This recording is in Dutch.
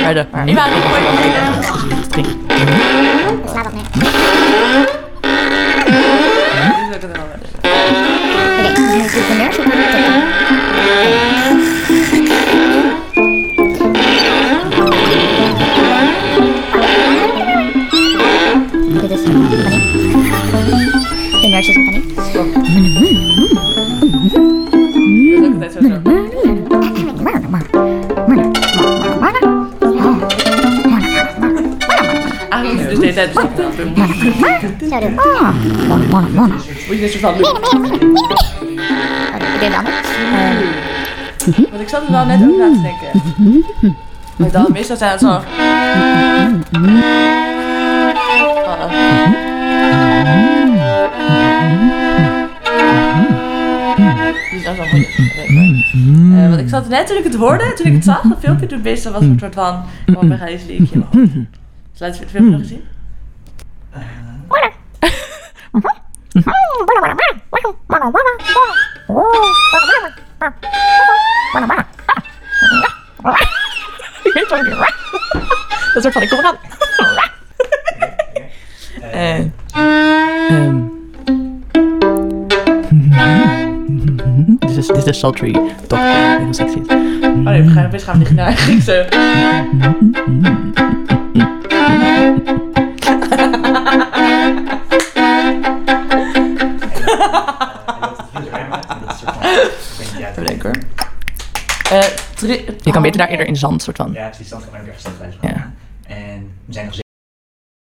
niet. Dit. Verder. Die waren niet mooi. Slaat dat neer. Die zou ik er doe ik de. Dit is nurse is Fanny. Dat dus de hele tijd. Zo mona. Moet je van doen. Ik deed de ander. Eh, Want ik zat er wel net over na te denken. Maar dan meestal zijn het zo. Oh. Die is wel goed. Eh, want ik zat net toen ik het hoorde, toen ik het zag, dat filmpje, toen meestal was het een soort van. Oh, mijn gijs liedje. in. Dus laten we het filmpje nog eens zien. Dat soort van, ik kom eraan. En... ehm, Dit is, dit is de sultry. Heel sexy. Oh nee, we gaan best gaan liggen naar Griekse. Even denken hoor. Eh, drie- Je kan beter daar eerder in zand, soort van. Ja, precies. Dan kan ik ergens dat Ja. En we zijn nog